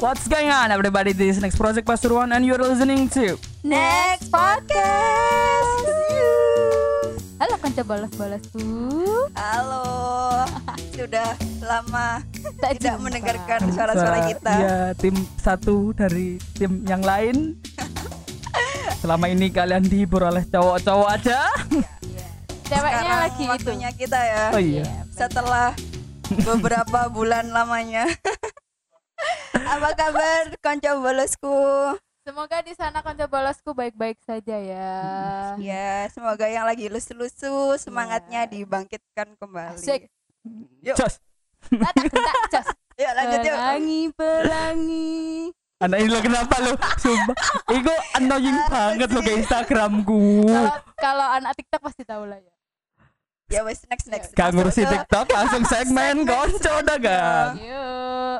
What's going on everybody? This is Next Project Pasuruan and you're listening to Next podcast. Halo kanca balas-balas tuh. Halo, sudah lama Tak tidak jumpa. mendengarkan suara-suara kita. Ya, tim satu dari tim yang lain. Selama ini kalian dihibur oleh cowok-cowok aja. Ceweknya Sekarang lagi itu. waktunya kita ya. Oh iya. Setelah beberapa bulan lamanya. Apa kabar konco bolosku? Semoga di sana kanca balasku baik-baik saja ya. Ya, semoga yang lagi lusu-lusu semangatnya Ya. dibangkitkan kembali. Asik. Yuk, Jos. Letak gentak cas. yuk lanjut yuk. Pelangi pelangi. Anak ini lo kenapa lo? Sumpah. Iku annoying banget lo ke Instagramku. Kalau kalau anak TikTok pasti tahu lah ya. Ya wes next next. Gak ngurusi TikTok langsung segmen konco dagang. Yuk.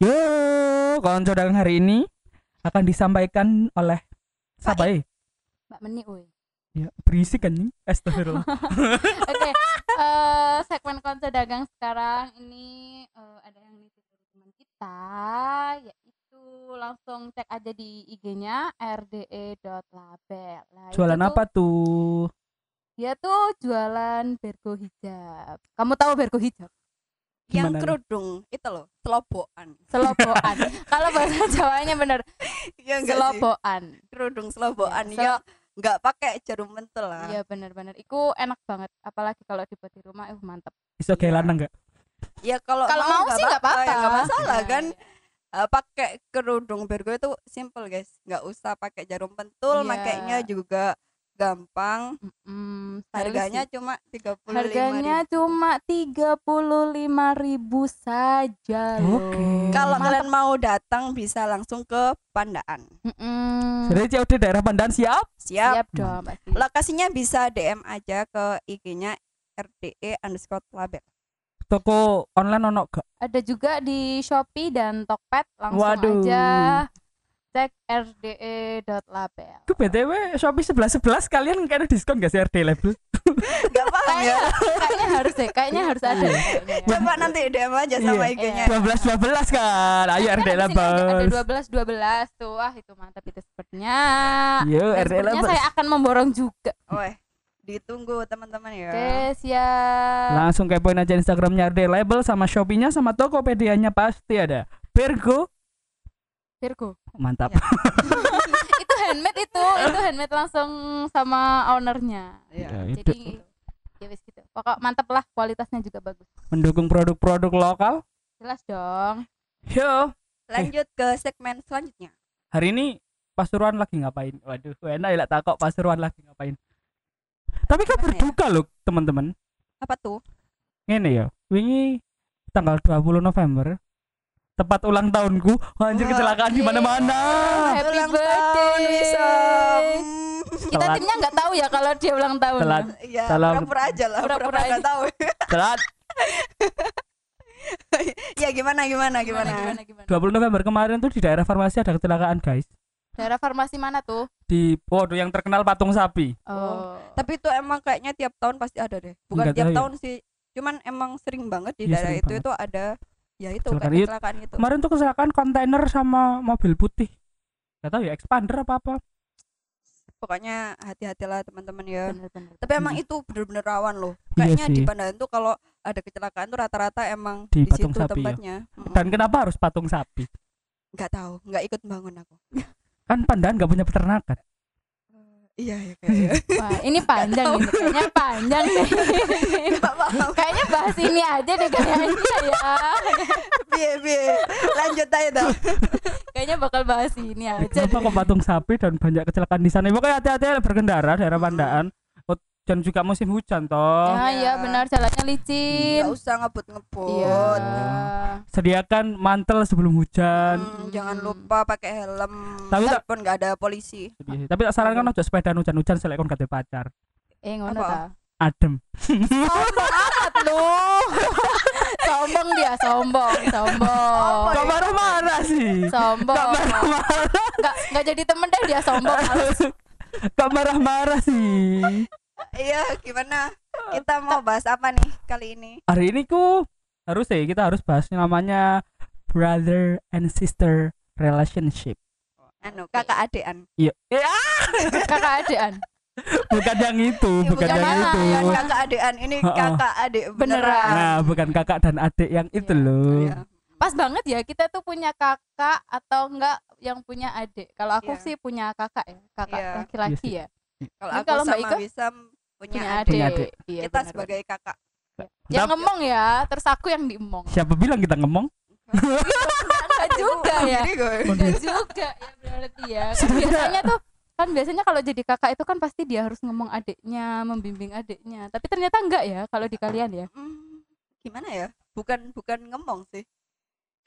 Yo, konco dagang hari ini akan disampaikan oleh siapa ya? Mbak Meni uy. Ya, berisik kan nih. Astagfirullah. Oke, eh, segmen konco dagang sekarang ini eh, ada yang nitip dari teman kita, yaitu langsung cek aja di IG-nya rde.label. Nah, Jualan apa tuh? Dia tuh jualan bergo hijab. Kamu tahu bergo hijab? Yang Gimana nih? kerudung itu loh, selobokan. Selobokan. Kalau bahasa Jawanya bener, Ya sih? selobokan. Kerudung selobokan Iya, ya nggak pakai jarum pentul lah. Iya bener-bener. Iku enak banget. Apalagi kalau dibuat di rumah, uh mantep. Kayak Iya. lanang enggak? Ya kalau Kalau mau sih nggak apa-apa. ya nggak masalah Iya, kan. iya. Eh, pakai kerudung bergo itu simple guys, nggak usah pakai jarum pentul, Iya. makainya juga gampang. Stylish Harganya sih. cuma tiga puluh harganya cuma tiga puluh lima ribu saja loh. Oke. Kalau kalian mau datang bisa langsung ke Pandaan. Mm-mm. Jadi COD daerah Pandan siap? Siap. siap dong pasti Lokasinya bisa DM aja ke IG-nya RDE underscore label. Toko online ono gak? ada juga di Shopee dan Tokped langsung Waduh. aja cek rde.label Ku BTW Shopee 11 11 kalian kayaknya diskon gak sih RD label? Gak paham ya? kayaknya harus deh kayaknya harus ada Iya. kayaknya ya. Coba nanti DM aja sama Iya. IG-nya. 12 12 kan. Ayo Kan RD di sini ada- label. ada 12 12 tuh wah itu mantap itu sepertinya Yo Dan RD sepertinya label. saya akan memborong juga Weh, ditunggu teman-teman ya. oke siap Langsung kepoin aja Instagramnya RD label sama Shopee-nya sama Tokopedia-nya pasti ada. Virgo Virgo mantap. Ya. itu handmade itu itu handmade langsung sama ownernya Iya. Ya, itu. jadi ya wis gitu pokok mantep lah kualitasnya juga bagus Mendukung produk-produk lokal. jelas dong Yo, Lanjut ke segmen selanjutnya. hari ini Pasuruan lagi ngapain? Waduh, enak ya tak kok Pasuruan lagi ngapain. Tapi kan Gimana ya? berduka loh, teman-teman. Apa tuh? Ini ya, wingi tanggal 20 November tepat ulang tahunku. Anjir kecelakaan di mana-mana. Happy Ulang birthday. Wisam. kita timnya nggak tahu ya kalau dia ulang tahun Telat. Iya, Salam. pura-pura aja lah, Pura-pura nggak tahu. Telat ya gimana gimana gimana gimana 20 November kemarin tuh di daerah farmasi ada kecelakaan, guys. daerah farmasi mana tuh Di waduh yang terkenal patung sapi. oh, Tapi itu emang kayaknya tiap tahun pasti ada deh. Bukan Nggak tiap tahu ya. tahun sih. Cuman emang sering banget di Iya, daerah itu banget. itu ada ya itu Kecelakaan. kayak Iya, kecelakaan itu. Kemarin tuh kecelakaan kontainer sama mobil putih. Gak tahu ya expander apa apa. Pokoknya hati-hatilah teman-teman ya. bener-bener Tapi emang Hmm. itu bener-bener rawan loh. Iya Kayaknya di sih. Pandan tuh kalau ada kecelakaan tuh rata-rata emang Di di, situ sapi ya. tempatnya. Mm-mm. Dan kenapa harus patung sapi? nggak tahu, nggak ikut bangun aku. Kan Pandan gak punya peternakan. Iya ya kayaknya. Wah, ini panjang ini kayaknya panjang paham. kayaknya bahas ini aja deh kayaknya ya. Biye biye. Lanjut aja dong. Kayaknya bakal bahas ini aja. Kenapa kok patung sapi dan banyak kecelakaan di sana? Pokoknya hati-hati berkendara daerah Pandaan. Oh, dan juga musim hujan toh. Ya, iya benar jalannya licin. Nggak usah ngebut-ngebut. Iya. Sediakan mantel sebelum hujan. Hmm, jangan lupa pakai helm. Tapi tak- Meskipun nggak ada polisi. Tapi tak sarankan aja sepeda hujan-hujan selek kon kate pacar. Eh ngono ta. Adem. Sombong amat lu. sombong sombong Kok marah-marah sih? sombong Kok marah-marah? nggak nggak jadi temen deh dia sombong. Kok marah-marah sih? Iya, gimana? Kita mau bahas apa nih kali ini? Hari ini ku harus ya kita harus bahas yang namanya brother and sister relationship. Anu, kakak adean. Iya. Ah, kakak adean bukan yang itu, Eh, bukan yang bukan itu. bukan kakak adean, ini kakak adik Beneran. beneran. Nah, bukan kakak dan adik yang itu Iya. loh. Iya. pas banget ya kita tuh punya kakak atau enggak yang punya adik kalau aku Iya. sih punya kakak ya kakak laki-laki Iya ya Kalau Ini aku kalau Mbak sama Ika? Wisam punya, punya adik. adik. Iya, Kita benar, sebagai kakak. Yang ngomong ya terus aku yang diemong Siapa bilang kita ngomong? enggak juga ya enggak juga ya berarti ya kan biasanya tuh kan biasanya kalau jadi kakak itu kan pasti dia harus ngomong adiknya membimbing adiknya tapi ternyata enggak ya kalau di kalian ya Hmm, gimana ya? Bukan bukan ngomong sih.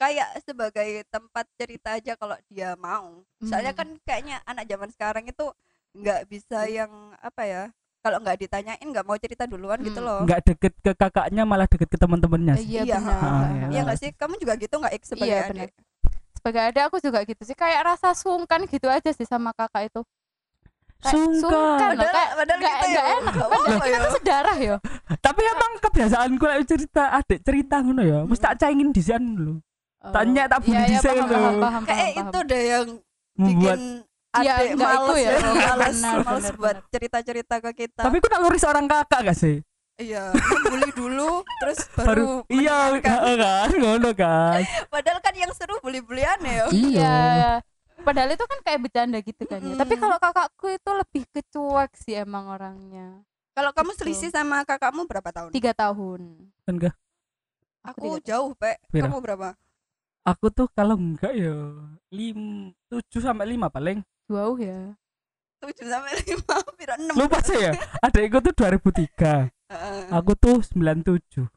Kayak sebagai tempat cerita aja kalau dia mau. Soalnya Hmm. kan kayaknya anak zaman sekarang itu nggak bisa yang apa ya? Kalau nggak ditanyain nggak mau cerita duluan gitu Hmm. loh. Nggak deket ke kakaknya malah deket ke teman-temannya iya Iya, ha, iya. Iya nggak sih? Kamu juga gitu nggak Ik sebagai Iya, adik? sebagai adik aku juga gitu sih kayak rasa sungkan gitu aja sih sama kakak itu Kayak Sungkan. Padahal, kayak padahal nggak- nggak ya enak nggak padahal kita ya. tuh sedarah ya Tapi emang kebiasaanku lek cerita adik cerita ngono ya, mesti tak caingin disian dulu. Tanya, tak bunyi Iya, iya, paham, lho. Kayak itu deh yang Membuat bikin Iya, adik nggak itu males ya. ya, males, Benar, males benar, buat cerita-cerita ke kita. Tapi ku naluri seorang kakak gak sih? iya, membuli dulu, terus Baru baru, iya kan, ngono kan. Padahal kan yang seru bully-bulian ya. Iya. padahal itu kan kayak bercanda gitu kan ya tapi Mm. kalau kakakku itu lebih kecuek sih emang orangnya Kalau kamu Gitu. selisih sama kakakmu berapa tahun? tiga tahun Enggak. Aku tiga jauh. Pira? Kamu berapa? Aku tuh kalau enggak ya lim 7 sampai 5 paling. Jauh ya 7 sampai 5, pira 6. Lupa sih ya. Adikku tuh 2003. Heeh. Aku tuh 97.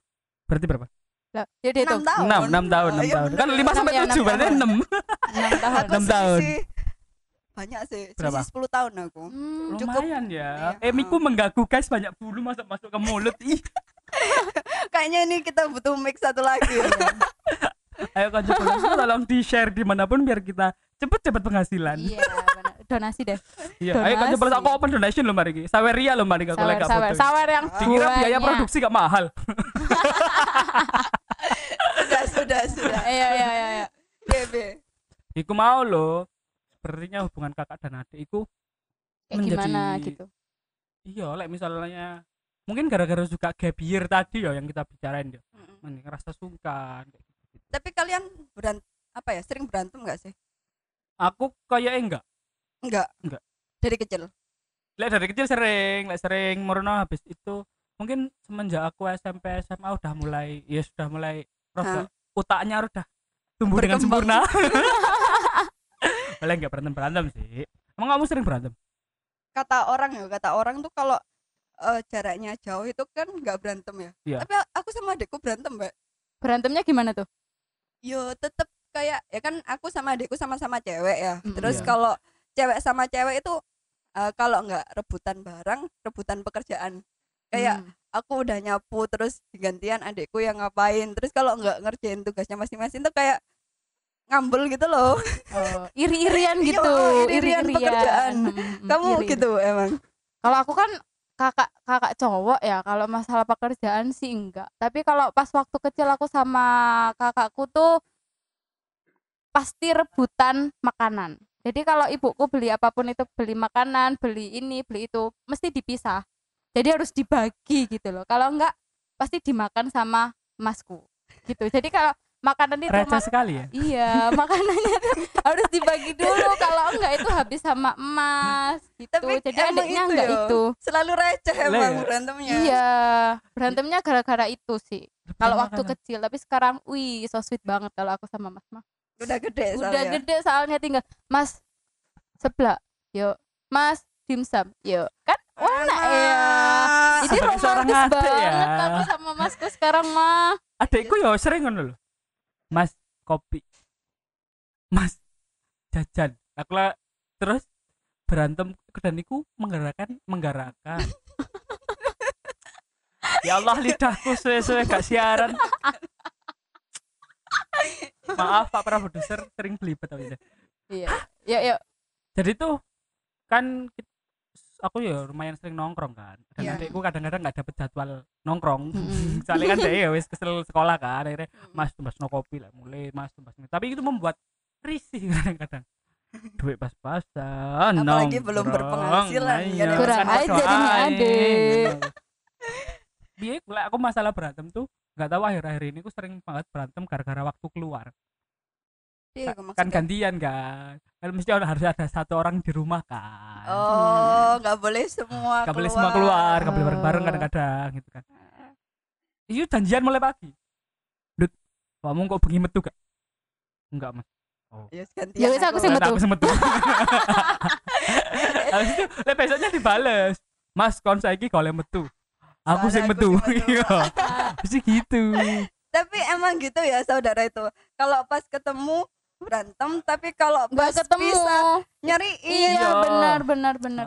Berarti berapa? lah jadi itu 6 tahun. 6, 6 tahun, 6 Iya, tahun. Kan. 5 sampai Enam ya, 7 enam berarti. 6. enam tahun Aku Enam tahun. selisih banyak sih, Berapa? 10 tahun aku. Hmm, Cukup. Lumayan ya. Iya. Emiku mengganggu guys banyak bulu masuk masuk ke mulut. Ih. Kayaknya ini kita butuh mix satu lagi. ya. Ayo kan tolong di share di mana pun biar kita cepet-cepet penghasilan. iya donasi deh Iya, ayo kan Donasi. aku open donation loh mari iki. Saweria loh mari aku lek sawer foto. sawer yang Dikira biaya produksi gak mahal. sudah, sudah, sudah. iya iya iya iya. BB. Iku mau loh. Sepertinya hubungan kakak dan adik iku kayak Menjadi- gimana gitu iya lek misalnya mungkin gara-gara suka gap year tadi ya yang kita bicarain ya. Mm-mm. Men, ngerasa sungkan gitu. Tapi kalian beran apa ya? Sering berantem nggak sih? Aku kayak enggak. Enggak. Enggak. Dari kecil. Lek dari kecil sering, lek sering merono habis itu mungkin semenjak aku SMP SMA udah mulai ya sudah mulai rada otaknya udah tumbuh dengan sempurna. Boleh enggak berantem berantem sih. Emang kamu sering berantem? Kata orang ya, kata orang tuh kalau eh, jaraknya jauh itu kan nggak berantem ya. Iya. Tapi aku sama adikku berantem, Mbak. berantemnya gimana tuh Yo tetep kayak ya kan aku sama adikku sama-sama cewek ya. Mm-mm. Terus Iya. kalau cewek sama cewek itu eh, kalau nggak rebutan barang, rebutan pekerjaan. Kayak Hmm. aku udah nyapu terus digantian adikku yang ngapain. Terus kalau nggak ngerjain tugasnya masing-masing tuh kayak ngambel gitu loh. Oh, iri-irian Iya, gitu, iri-irian pekerjaan. Mm, mm, Kamu iri. gitu emang. Kalau aku kan kakak kakak cowok ya, kalau masalah pekerjaan sih enggak. Tapi kalau pas waktu kecil aku sama kakakku tuh pasti rebutan makanan. Jadi kalau ibuku beli apa pun itu beli makanan, beli ini, beli itu, mesti dipisah. Jadi harus dibagi gitu loh. Kalau enggak pasti dimakan sama masku. Gitu. Jadi kalau makanan itu Receh sekali ya. Iya, makanannya tuh harus dibagi dulu. Kalau enggak itu habis sama emas gitu. Tapi Jadi emang adiknya itu enggak ya. itu. Selalu receh emang ya. berantemnya. Iya, berantemnya gara-gara itu sih. Kalau waktu Makanan. kecil, tapi sekarang wih, so sweet banget kalau aku sama Mas Mah. Udah gede Udah soalnya. gede soalnya tinggal Mas sebelah, yuk. Mas dimsum, yuk. Kan enak ya. Jadi Sebagai romantis banget ya. aku sama Masku sekarang mah. Adikku ya sering ngono loh. Mas kopi. Mas jajan. Aku lah terus berantem dan iku menggerakkan menggerakkan. ya Allah lidahku suwe-suwe gak siaran. maaf pak para produser sering belibet tapi ya. iya ya ya jadi tuh kan aku ya lumayan sering nongkrong kan dan Iya. adikku kadang-kadang nggak dapet jadwal nongkrong Mm-mm. soalnya kan dia ya wis kesel sekolah kan akhirnya Mm. mas tumbas no kopi lah mulai mas tumbas no. tapi itu membuat risih kadang-kadang duit pas-pasan Apalagi belum berpenghasilan, iya, kan. Kurang aja eh, adik. Biar aku masalah berantem tuh nggak tahu akhir-akhir ini aku sering banget berantem gara-gara waktu keluar Iya, kan maksudnya. gantian kan kan mesti harus ada satu orang di rumah kan Oh, nggak boleh semua Gak boleh semua keluar, gak boleh Oh. bareng-bareng kadang-kadang gitu kan. Iya janjian mulai pagi. Dut, kamu kok bengi metu gak? Enggak mas. Ya, gantian Ya wis, aku sing Ternyata metu. Aku sing metu. Habis itu le besoknya dibales. Mas kon saiki kalau metu. Aku aku metu. Iya. Mesti gitu. Tapi emang gitu ya saudara itu. Kalau pas ketemu berantem, tapi kalau pas nggak ketemu bisa nyariin. iya Iya. benar benar benar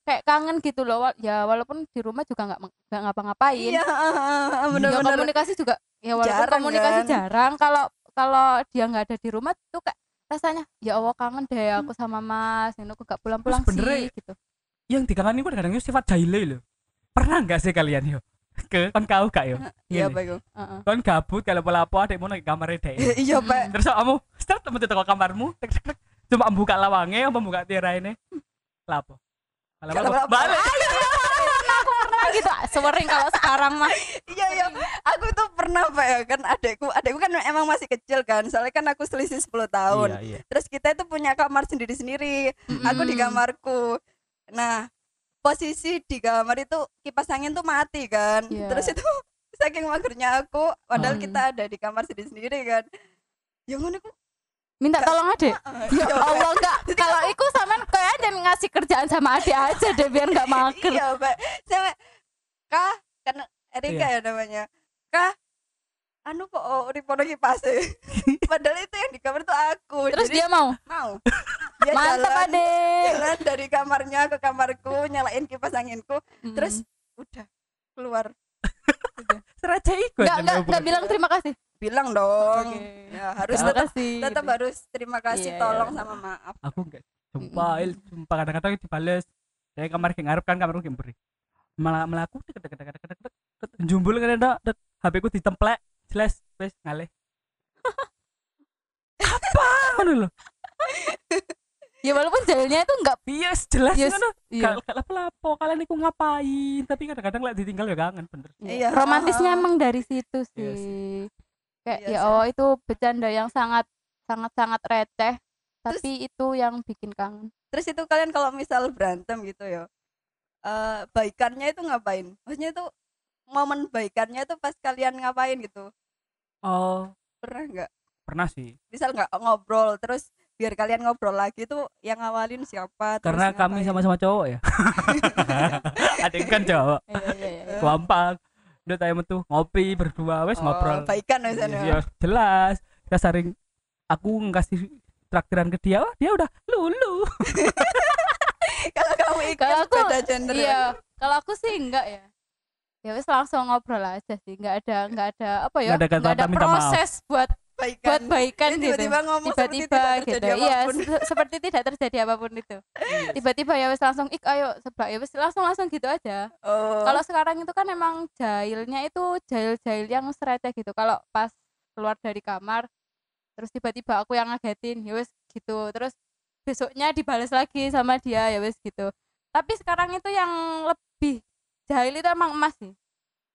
kayak kangen gitu loh ya walaupun di rumah juga nggak nggak ngapa-ngapain Iya, ya benar-benar. komunikasi juga ya walaupun Jarang, komunikasi kan? jarang kalau kalau dia nggak ada di rumah tuh kayak rasanya ya Allah kangen deh aku sama Mas ini aku gak pulang-pulang sih ya. gitu Yang dikangenin kadang-kadang sifat jahile loh. Pernah nggak sih kalian yo? Ke kon kau gak yo? Iya. Pak. Heeh. Kon gabut kalau pola-po adekmu nang kamar dek. Iya, Pak. terus kamu start temen teko kamarmu tek tek tek cuma buka lawange apa buka tirai ini lapo kalau Kalau lapo lapo. balik pernah gitu sering kalau sekarang mah Iya, iya. Aku tuh pernah, Pak ya, kan adekku, adekku kan emang masih kecil kan. Soalnya kan aku selisih 10 tahun. iya iya Terus kita itu punya kamar sendiri-sendiri. Aku di kamarku. Nah, posisi di kamar itu kipas angin tuh mati kan. Iya. Terus itu saking magernya aku, padahal Hmm. kita ada di kamar sendiri-sendiri kan. Ya ngono minta Nggak- tolong adek ya Iya, Allah enggak kalau iku sampean kayak aja ngasih kerjaan sama adik aja deh biar nggak mager Iya, Pak. Sama Kah, kan Erika Iya. ya namanya. Kah, anu kok oh, ripono kipase. Padahal itu yang di kamar tuh aku. terus Jadi dia mau mau. Dia mantap jalan, adek jalan dari kamarnya ke kamarku, nyalain kipas anginku, Mm. terus udah keluar. seraja iku nggak nggak nggak bilang terima kasih Bilang dong. Oke. Ya, harus terima tetap kasih tetap gitu. harus terima kasih, Iya, tolong iya. sama maaf. aku enggak sumpah il sumpah kadang-kadang dibales saya kamar yang ngarep kan kamarku yang beri malah melaku tek tek tek tek tek jumbul kan ada HP ku ditemplek jelas wes ngalih apa ngono lho ya walaupun jailnya itu nggak iya jelas Yes, iya. gak gak lapo-lapo kalian iku ngapain tapi kadang-kadang lek ditinggal ya kangen bener Iya. romantisnya emang dari situ sih Iya kayak Iya ya. Allah itu bercanda yang sangat sangat sangat receh tapi itu yang bikin kangen Terus itu kalian kalau misal berantem gitu ya. eh baikannya itu ngapain? Maksudnya itu momen baikannya itu pas kalian ngapain gitu. Oh. Pernah nggak? pernah sih. Misal nggak ngobrol terus biar kalian ngobrol lagi tuh yang ngawalin siapa? terus karena kami sama-sama cowok ya? Adik kan cowok. Iya iya iya gampang. Udah tanya metu ngopi berdua wes Oh, ngobrol. baikan misalnya. ya jelas. Kita sering aku ngasih traktiran ke dia oh, dia udah lulu. Kalau kamu ikut Kalau aku- beda gender ya? iya. Kalau aku sih enggak ya ya wes langsung ngobrol aja sih nggak ada nggak ada apa ya Nggak ada ada minta maaf. proses buat baikan. buat baikan Jadi gitu. tiba-tiba ngomong tiba-tiba tidak gitu. iya se- seperti tidak terjadi apa pun itu. Tiba-tiba ya wes langsung ik ayo sebelah ya wes langsung langsung gitu aja. Oh. kalau sekarang itu kan emang jahilnya itu jahil-jahil yang serece gitu. Kalau pas keluar dari kamar terus tiba-tiba aku yang ngagetin ya wes gitu. Terus besoknya dibalas lagi sama dia ya wes gitu. Tapi sekarang itu yang lebih jahil itu emang emas sih.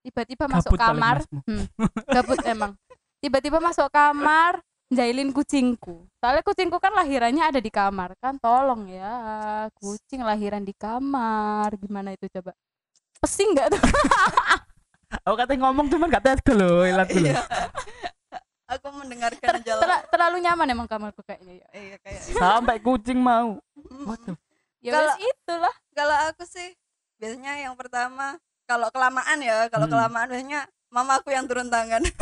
Tiba-tiba masuk kamar. hmm, gabut emang. Tiba-tiba masuk kamar jahilin kucingku. Soalnya kucingku kan lahirannya ada di kamar. Kan tolong ya kucing lahiran di kamar. Gimana itu coba? Pesing nggak tuh? Aku katanya ngomong cuman gak tahu loh ilat dulu. Iya. aku mendengarkan Ter- jalan. terla- terlalu nyaman emang kamarku kayaknya ya. Iya kayak sampai kucing mau. What the ya Kalau- itulah. kalau aku sih biasanya yang pertama kalau kelamaan ya kalau Hmm. kelamaan biasanya mamaku yang turun tangan.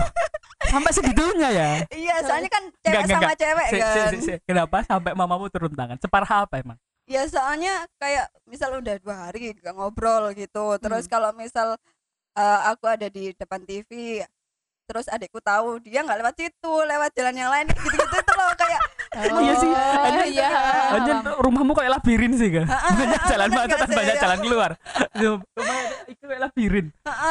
Sampai segitunya ya? Iya soalnya kan cewek Enggak, enggak, sama cewek Si- si- kan. si- si- kenapa sampai mamamu turun tangan? Separah apa emang? Ya soalnya kayak misal udah dua hari gak ngobrol gitu. Terus Hmm. kalau misal eh, aku ada di depan TV terus adikku tahu dia nggak lewat situ lewat jalan yang lain gitu gitu itu loh Oh, Iya sih, anjir, iya. Anjir rumahmu kayak labirin sih kan. Banyak jalan masuk dan banyak jalan keluar. Rumah itu kayak labirin.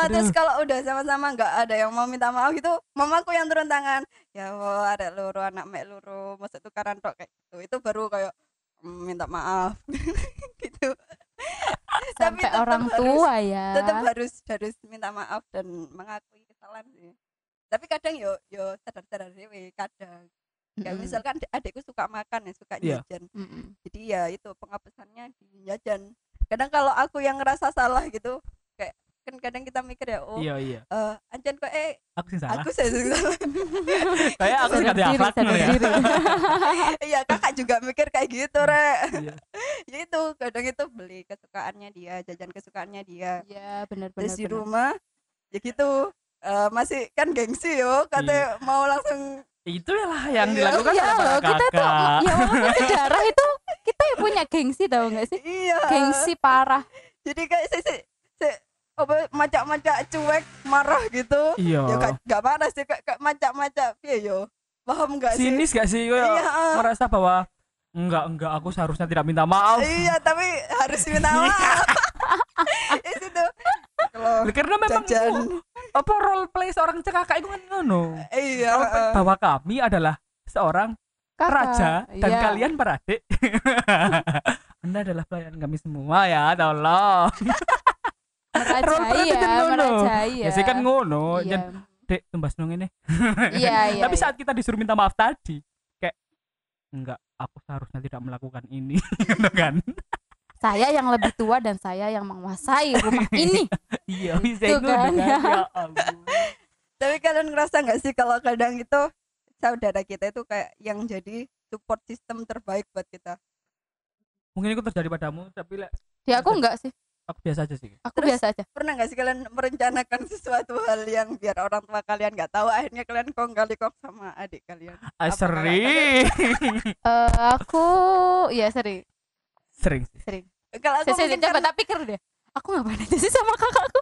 Terus kalau udah sama-sama nggak ada yang mau minta maaf gitu mamaku yang turun tangan. Ya Allah ada luru anak mek luru masuk tukaran tok kayak gitu. Itu baru kayak "Mm, minta maaf. Gitu. Sampai tetep orang harus- tua ya. tetap harus harus minta maaf dan mengakui kesalahan sih. Tapi kadang yo yo sadar-sadar dewe kadang kayak Mm-mm. misalkan adik- adikku suka makan ya suka Iya. jajan Mm-mm. jadi ya itu penghapusannya di jajan kadang kalau aku yang ngerasa salah gitu kayak kan kadang kita mikir ya oh Iya iya. eh anjan kok eh Aku sih salah. aku saya salah Kayak aku sih kata akhlak sadar ya. iya kakak juga mikir kayak gitu rek Iya. ya itu kadang itu beli kesukaannya dia jajan kesukaannya dia Iya benar-benar. terus di rumah ya gitu eh, masih kan gengsi yo katanya mau langsung Itu lah yang Iya. dilakukan Ya sama loh, kita tuh kakak. ya walaupun sejarah itu kita ya punya gengsi tau gak sih? iya Gengsi parah. jadi kayak si si, si apa macak-macak cuek marah gitu Iya. ya gak, gak marah sih kayak, macak-macak piye yo paham gak sih Sinis gak sih? Iya, eh. merasa bahwa enggak enggak aku seharusnya tidak minta maaf. iya tapi harus minta maaf itu tuh kalau Karena memang Jajan. Apa role play seorang cekakak itu kan ngono. iya bahwa kami adalah seorang Kakak. raja dan Iya. kalian peradik. Anda adalah pelayan kami semua ya, tolong. Role merajai play ya, itu ngono. merajai ya. Ya sih kan ngono, Iya. dek tumbas nong ini. Iya, iya. Tapi iya. saat kita disuruh minta maaf tadi, kayak enggak, aku seharusnya tidak melakukan ini, gitu kan? Saya yang lebih tua dan saya yang menguasai rumah ini. Iya, bisa Gitu ngono kan, kan? ya. Ya ampun. tapi kalian ngerasa nggak sih kalau kadang itu saudara kita itu kayak yang jadi support system terbaik buat kita Mungkin itu terjadi padamu, tapi lek Ya aku enggak sih. aku biasa aja sih. Aku Terus- biasa aja. pernah nggak sih kalian merencanakan sesuatu hal yang biar orang tua kalian nggak tahu akhirnya kalian kong kali kong sama adik kalian Ah, sering. Eh, aku ya sering, sering sering. Kalau aku Saya mungkin coba karena, tak pikir deh. Aku nggak pernah sih sama kakakku.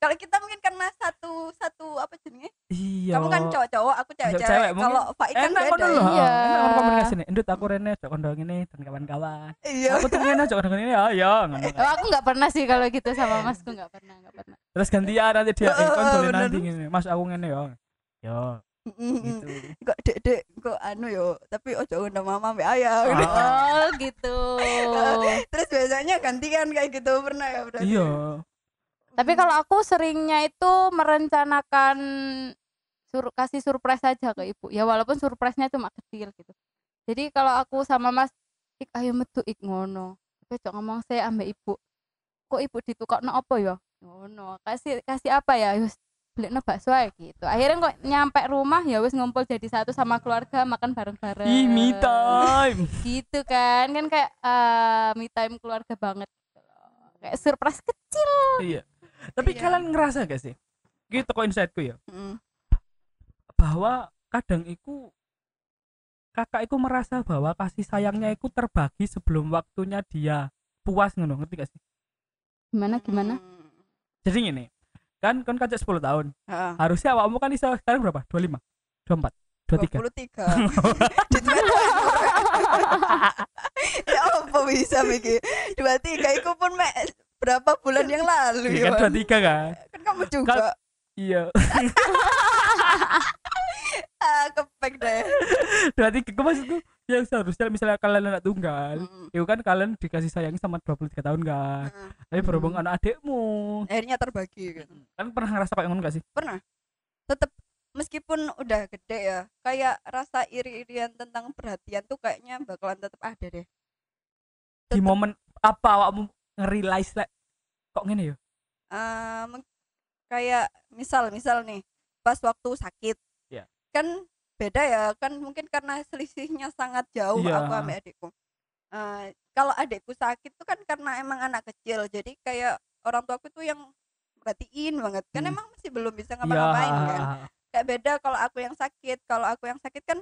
kalau kita mungkin karena satu satu apa jenisnya Iya. kamu kan cowok-cowok aku Cewek, cewek-cewek kalau Faik kan enak beda loh. Iya. Enak ngono komunikasi nih. Endut aku Rene cok kondo ini dan kawan-kawan. iya Aku tuh ngene cok kondo ini ya ya ngono. Oh, aku nggak pernah sih kalau gitu sama masku nggak pernah, nggak pernah. Terus gantian nanti dia eh Oh, nanti ngene. Mas aku ngene ya. Yo gitu. kok dek dek kok anu yo tapi ojo undang mama mbak ayah. Oh gitu. terus biasanya gantian kayak gitu pernah ya berarti Iya. Tapi kalau aku seringnya itu merencanakan sur kasih surprise aja ke ibu. Ya walaupun surprise-nya cuma kecil gitu. Jadi kalau aku sama Mas ik ayo metu ik ngono. Tapi cok ngomong saya ambek ibu. Kok ibu ditukokno apa ya? Ngono. Kasih kasih apa ya? Yus beli bakso gitu. Akhirnya kok nyampe rumah ya wis ngumpul jadi satu sama keluarga makan bareng-bareng. Ih, me time. Gitu kan. Kan kayak eh, me time keluarga banget gitu loh. Kayak surprise kecil. Iya. Tapi Iya. kalian ngerasa gak sih? Gitu kok insightku ya. Mm. Bahwa kadang iku kakak iku merasa bahwa kasih sayangnya iku terbagi sebelum waktunya dia puas ngono, ngerti gak sih? Gimana gimana? Jadi gini, kan kan kacak 10 tahun. Ah. Harusnya awakmu kan bisa sekarang berapa? 25, 24, 23. 23 Di Twitter. ya apa bisa mikir 23 itu pun mek berapa bulan yang lalu Iya kan Iwan. 23 kan? kan kamu juga Iya. ah kepek deh 23 ku maksudku ya seharusnya misalnya kalian anak tunggal, Mm, itu kan kalian dikasih sayang sama 23 tahun kan. mm. Tapi berhubung Hmm. anak adekmu, akhirnya terbagi gitu kan pernah ngerasa kayak ngono gak sih? pernah tetap meskipun udah gede ya kayak rasa iri-irian tentang perhatian tuh kayaknya bakalan tetap ada deh Di Tetep. momen apa awakmu nge-realize like, kok ngene ya? Meng- kayak misal misal nih pas waktu sakit Iya. kan beda ya kan mungkin karena selisihnya sangat jauh Iya. aku sama adikku Eh, kalau adikku sakit tuh kan karena emang anak kecil jadi kayak orang tuaku tuh yang perhatiin banget kan Hmm. emang masih belum bisa Iya. ngapa-ngapain kan kayak beda kalau aku yang sakit kalau aku yang sakit kan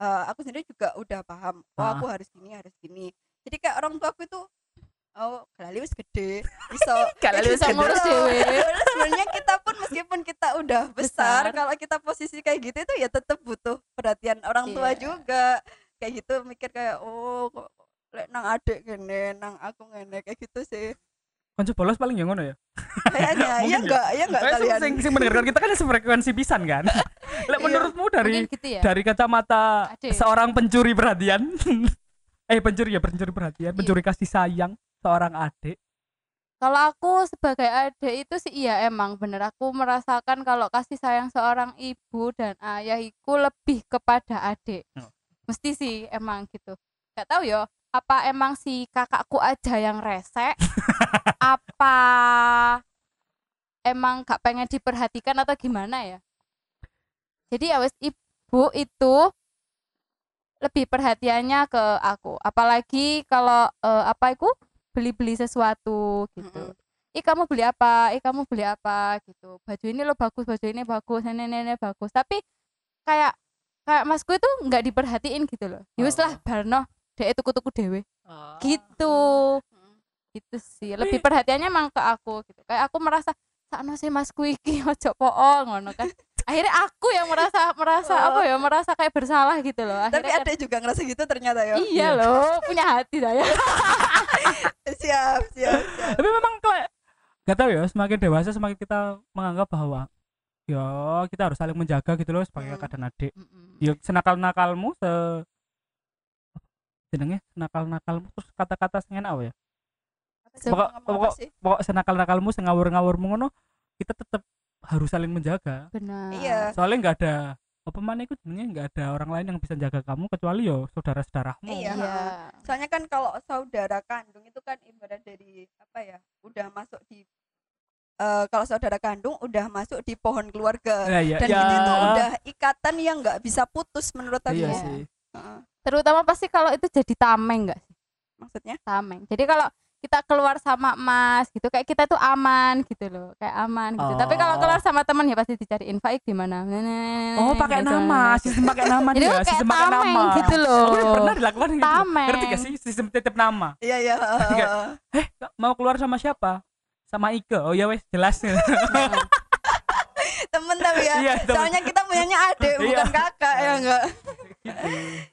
eh, aku sendiri juga udah paham oh Ah. aku harus gini harus gini jadi kayak orang tuaku itu oh kelali wis gede iso Kelali wis Bisa ngurus Gitu. Padahal sebenarnya kita pun meskipun kita udah besar, Besar. kalau kita posisi kayak gitu itu ya tetap butuh perhatian orang tua Iya. juga kayak gitu mikir kayak oh kok lek nang adik gini nang aku gini kayak gitu sih Konco bolos paling yang ngono ya. kayaknya ya Mungkin ya. enggak ya enggak kalian sing, sing mendengarkan kita kan sefrekuensi pisan kan. Lek Iya. menurutmu dari gitu ya. dari kacamata Adik. seorang pencuri perhatian eh pencuri ya pencuri perhatian Iya. pencuri kasih sayang seorang adik Kalau aku sebagai adik itu sih iya emang bener aku merasakan kalau kasih sayang seorang ibu dan ayah itu lebih kepada adik. Oh. Mesti sih emang gitu. Gak tahu ya, apa emang si kakakku aja yang resek? apa emang gak pengen diperhatikan atau gimana ya? Jadi ya wes ibu itu lebih perhatiannya ke aku. Apalagi kalau eh, apa itu beli-beli sesuatu gitu. Mm-mm. Ih kamu beli apa? Ih kamu beli apa gitu. Baju ini lo bagus, baju ini bagus, ini ini, ini bagus. Tapi kayak kayak masku itu nggak diperhatiin gitu loh. Ya wis lah barno dek tuku-tuku dewe. Gitu. Gitu sih. Lebih perhatiannya emang ke aku gitu. Kayak aku merasa sakno sih masku iki ojo poong ngono kan. Akhirnya aku yang merasa merasa Oh. apa ya merasa kayak bersalah gitu loh. tapi Akhirnya ada juga ngerasa gitu ternyata ya Iya loh, punya hati saya. siap siap siap tapi memang kayak gak tahu ya semakin dewasa semakin kita menganggap bahwa ya kita harus saling menjaga gitu loh sebagai Hmm. kakak dan adik Mm-mm. ya senakal nakalmu se jenenge senakal nakalmu terus kata-kata sing enak apa ya Pokok- pokok- pokok senakal nakalmu sengawur ngawurmu ngono kita tetap harus saling menjaga Benar. Iya. soalnya nggak ada apa mana itu sebenarnya nggak ada orang lain yang bisa jaga kamu kecuali yo saudara saudaramu Iya. Iya. soalnya kan kalau saudara kandung itu kan ibarat dari apa ya udah masuk di eh, kalau saudara kandung udah masuk di pohon keluarga Nah, ya, dan ya. itu tuh udah ikatan yang nggak bisa putus menurut aku iya Iya. sih Heeh. Terutama pasti kalau itu jadi tameng enggak sih? maksudnya Tameng. Jadi kalau kita keluar sama Mas gitu kayak kita tuh aman gitu loh, kayak aman gitu. Tapi kalau Oh. keluar sama teman ya pasti dicariin Faik di mana. oh pakai Gitu. nama sistem pakai nama dia kayak sistem pakai nama gitu loh. oh, iya, pernah dilakukan gitu Tameng. ngerti gak sih sistem titip nama iya iya eh mau keluar sama siapa sama Ike oh ya wes jelas temen tapi ya Iya, temen. soalnya kita punyanya adik Iya. bukan kakak ya enggak gitu.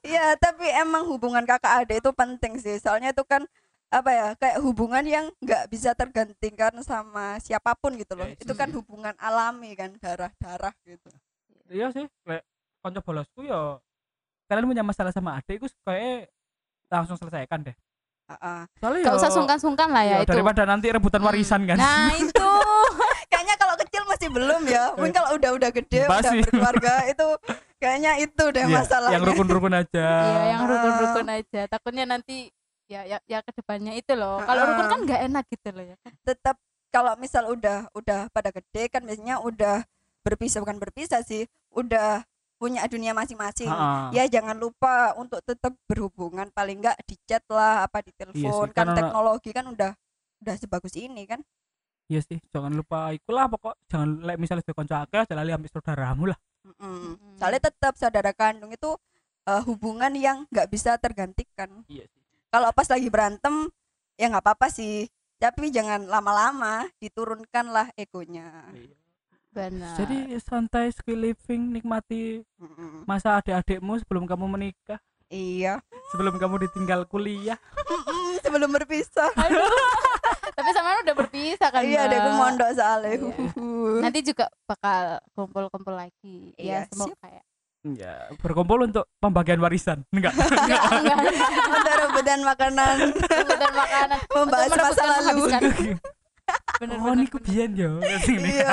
Iya, tapi emang hubungan kakak adik itu penting sih. Soalnya itu kan apa ya, kayak hubungan yang nggak bisa tergantikan sama siapa pun gitu loh. Yes. Itu kan hubungan alami kan, darah-darah gitu. iya sih kayak konco bolosku ya kalian punya masalah sama adikku kayak langsung selesaikan deh Heeh. soalnya Gak ya- usah sungkan-sungkan lah ya iya, itu. daripada nanti rebutan Hmm. warisan kan Nah, itu. Kayaknya kalau kecil masih belum ya. Mungkin kalau udah-udah gede, udah Masih. berkeluarga itu kayaknya itu deh Iya, masalahnya. yang rukun-rukun aja Iya, yang rukun-rukun aja. Takutnya nanti ya ya, ya ke depannya itu loh. Kalau Ah. rukun kan nggak enak gitu loh ya. Tetap kalau misal udah udah pada gede kan biasanya udah berpisah bukan berpisah sih, udah punya dunia masing-masing. Ha-ha. ya jangan lupa untuk tetap berhubungan paling enggak di chat lah apa di telepon sih, kan karena- teknologi kan udah udah sebagus ini kan Iya sih, jangan lupa ikulah pokok jangan lek misalnya sudah konco akeh aja lali ambil saudaramu lah. Mm-mm. Mm-mm. soalnya tetap saudara kandung itu eh, hubungan yang nggak bisa tergantikan Iya. Kalau pas lagi berantem ya nggak apa-apa sih tapi jangan lama-lama diturunkan lah egonya Benar. Jadi santai skill living, nikmati Mm-mm. masa adik-adikmu sebelum kamu menikah, iya sebelum kamu ditinggal kuliah. Mm-mm, sebelum berpisah Aduh. Tapi sama udah berpisah kan. iya deh aku mondok soalnya Iya. Nanti juga bakal kumpul-kumpul lagi. Iya, ya, semoga ya. Ya, berkumpul untuk pembagian warisan. Enggak. Enggak, untuk rebutan makanan Rebutan makanan. membahas masa lalu. Bener, oh, ini kebian yo. Ini. iya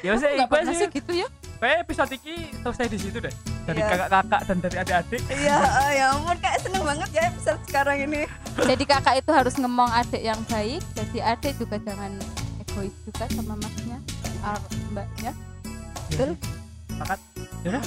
Ya wis Enggak iku sih. gitu ya. Kayak episode iki selesai di situ deh. Dari Iya. kakak-kakak dan dari adik-adik. Iya, eh, ya ampun kayak seneng banget ya episode sekarang ini. Jadi kakak itu harus ngemong adik yang baik. Jadi adik juga jangan egois juga sama masnya, ar- mbaknya. Betul. Sepakat. Ya udah,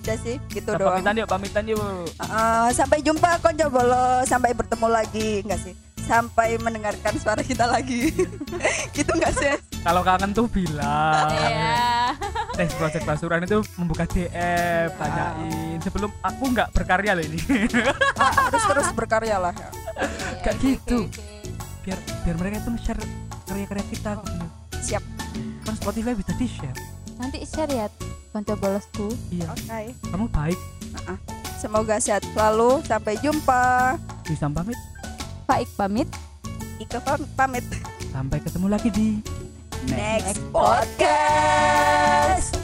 Udah sih, gitu kita doang. pamitan yuk, pamitan yuk. Eh, sampai jumpa konco bolo, sampai bertemu lagi, enggak sih? Sampai mendengarkan suara kita lagi. gitu enggak sih? Kalau kangen tuh bilang. Iya. Next Project Pasuruan itu membuka DM, tanyain sebelum aku nggak berkarya loh ini. Ah, harus terus berkarya lah. Kayak Oke, gitu. biar biar mereka itu share karya-karya kita gitu. Siap. Kan Spotify bisa di share. nanti share ya konco bolosku iya Oke. kamu baik Semoga sehat selalu. Sampai jumpa. bisa pamit Faik pamit Ika pam- pamit. sampai ketemu lagi di Next podcast.